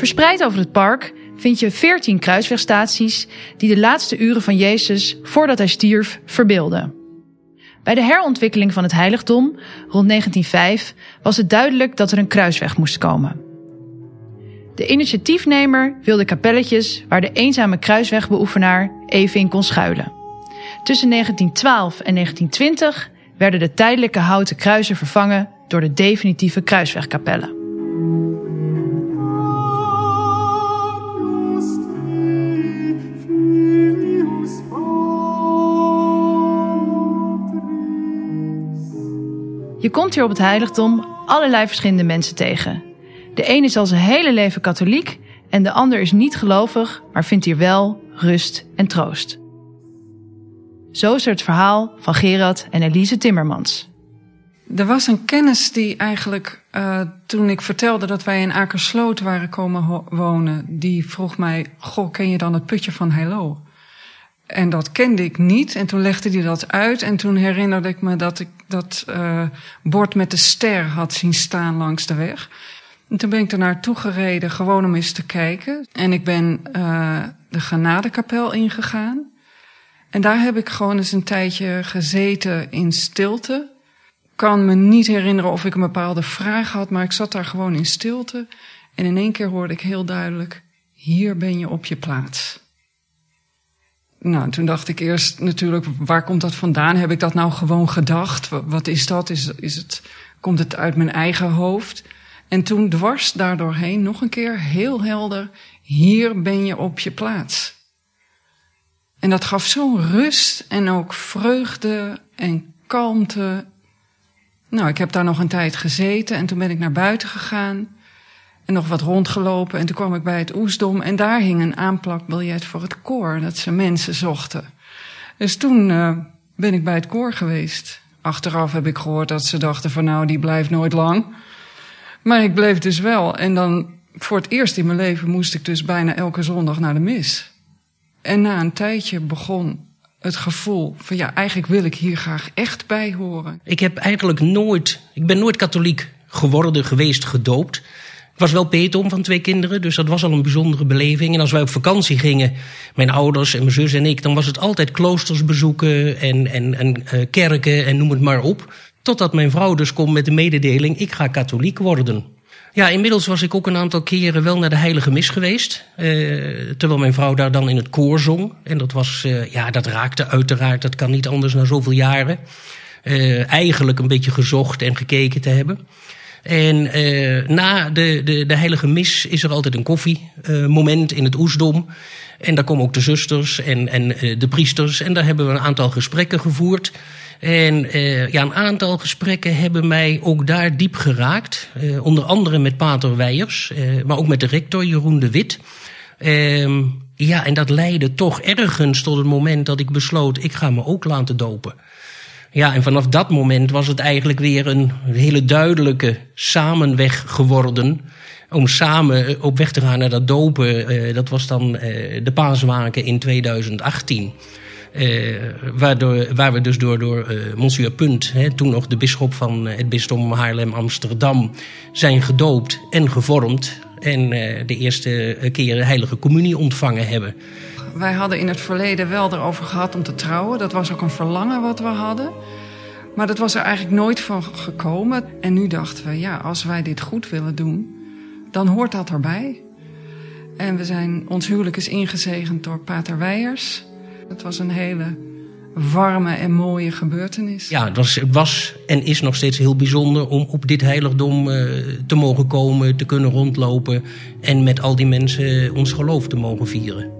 Verspreid over het park vind je 14 kruiswegstaties die de laatste uren van Jezus voordat hij stierf verbeelden. Bij de herontwikkeling van het heiligdom rond 1905 was het duidelijk dat er een kruisweg moest komen. De initiatiefnemer wilde kapelletjes waar de eenzame kruiswegbeoefenaar even in kon schuilen. Tussen 1912 en 1920 werden de tijdelijke houten kruisen vervangen door de definitieve kruiswegkapellen. Je komt hier op het heiligdom allerlei verschillende mensen tegen. De ene is al zijn hele leven katholiek en de ander is niet gelovig, maar vindt hier wel rust en troost. Zo is er het verhaal van Gerard en Elise Timmermans. Er was een kennis die eigenlijk, uh, toen ik vertelde dat wij in Akersloot waren komen wonen, die vroeg mij: Goh, ken je dan het putje van Heilo? En dat kende ik niet. En toen legde hij dat uit. En toen herinnerde ik me dat ik dat uh, bord met de ster had zien staan langs de weg. En toen ben ik er naartoe gereden, gewoon om eens te kijken. En ik ben uh, de Genadekapel ingegaan. En daar heb ik gewoon eens een tijdje gezeten in stilte. Kan me niet herinneren of ik een bepaalde vraag had, maar ik zat daar gewoon in stilte. En in één keer hoorde ik heel duidelijk: hier ben je op je plaats. Nou, toen dacht ik eerst natuurlijk, waar komt dat vandaan? Heb ik dat nou gewoon gedacht? Wat is dat? Is, is het, komt het uit mijn eigen hoofd? En toen dwars daardoorheen nog een keer heel helder, hier ben je op je plaats. En dat gaf zo'n rust en ook vreugde en kalmte. Nou, ik heb daar nog een tijd gezeten en toen ben ik naar buiten gegaan en nog wat rondgelopen. En toen kwam ik bij het Oesdom en daar hing een aanplakbiljet voor het koor, dat ze mensen zochten. Dus toen uh, ben ik bij het koor geweest. Achteraf heb ik gehoord dat ze dachten van nou, die blijft nooit lang. Maar ik bleef dus wel. En dan voor het eerst in mijn leven moest ik dus bijna elke zondag naar de mis. En na een tijdje begon het gevoel van ja, eigenlijk wil ik hier graag echt bij horen. Ik heb eigenlijk nooit, ik ben nooit katholiek geworden, geweest, gedoopt. Was wel petom van twee kinderen, dus dat was al een bijzondere beleving. En als wij op vakantie gingen, mijn ouders en mijn zus en ik, dan was het altijd kloosters bezoeken en, en, en uh, kerken en noem het maar op. Totdat mijn vrouw dus komt met de mededeling, ik ga katholiek worden. Ja, inmiddels was ik ook een aantal keren wel naar de Heilige Mis geweest. Uh, terwijl mijn vrouw daar dan in het koor zong. En dat was, uh, ja, dat raakte uiteraard, dat kan niet anders na zoveel jaren. Uh, eigenlijk een beetje gezocht en gekeken te hebben. En na de, de, de Heilige Mis is er altijd een koffiemoment in het Oesdom. En daar komen ook de zusters en, en de priesters. En daar hebben we een aantal gesprekken gevoerd. En uh, ja, een aantal gesprekken hebben mij ook daar diep geraakt. Uh, onder andere met Pater Weijers, uh, maar ook met de rector Jeroen de Wit. Ehm, ja, en dat leidde toch ergens tot het moment dat ik besloot, ik ga me ook laten dopen. Ja, en vanaf dat moment was het eigenlijk weer een hele duidelijke samenweg geworden. Om samen op weg te gaan naar dat dopen. dat was dan de paaswaken in 2018. Uh, waardoor, waar we dus door, door Monsieur Punt, hè, toen nog de bisschop van het bisdom Haarlem-Amsterdam, zijn gedoopt en gevormd. En de eerste keer de heilige communie ontvangen hebben. Wij hadden in het verleden wel erover gehad om te trouwen. Dat was ook een verlangen wat we hadden. Maar dat was er eigenlijk nooit van gekomen. En nu dachten we, ja, als wij dit goed willen doen, dan hoort dat erbij. En we zijn, ons huwelijk is ingezegend door Pater Weijers. Het was een hele warme en mooie gebeurtenis. Ja, het was, was en is nog steeds heel bijzonder om op dit heiligdom uh, te mogen komen, te kunnen rondlopen en met al die mensen ons geloof te mogen vieren.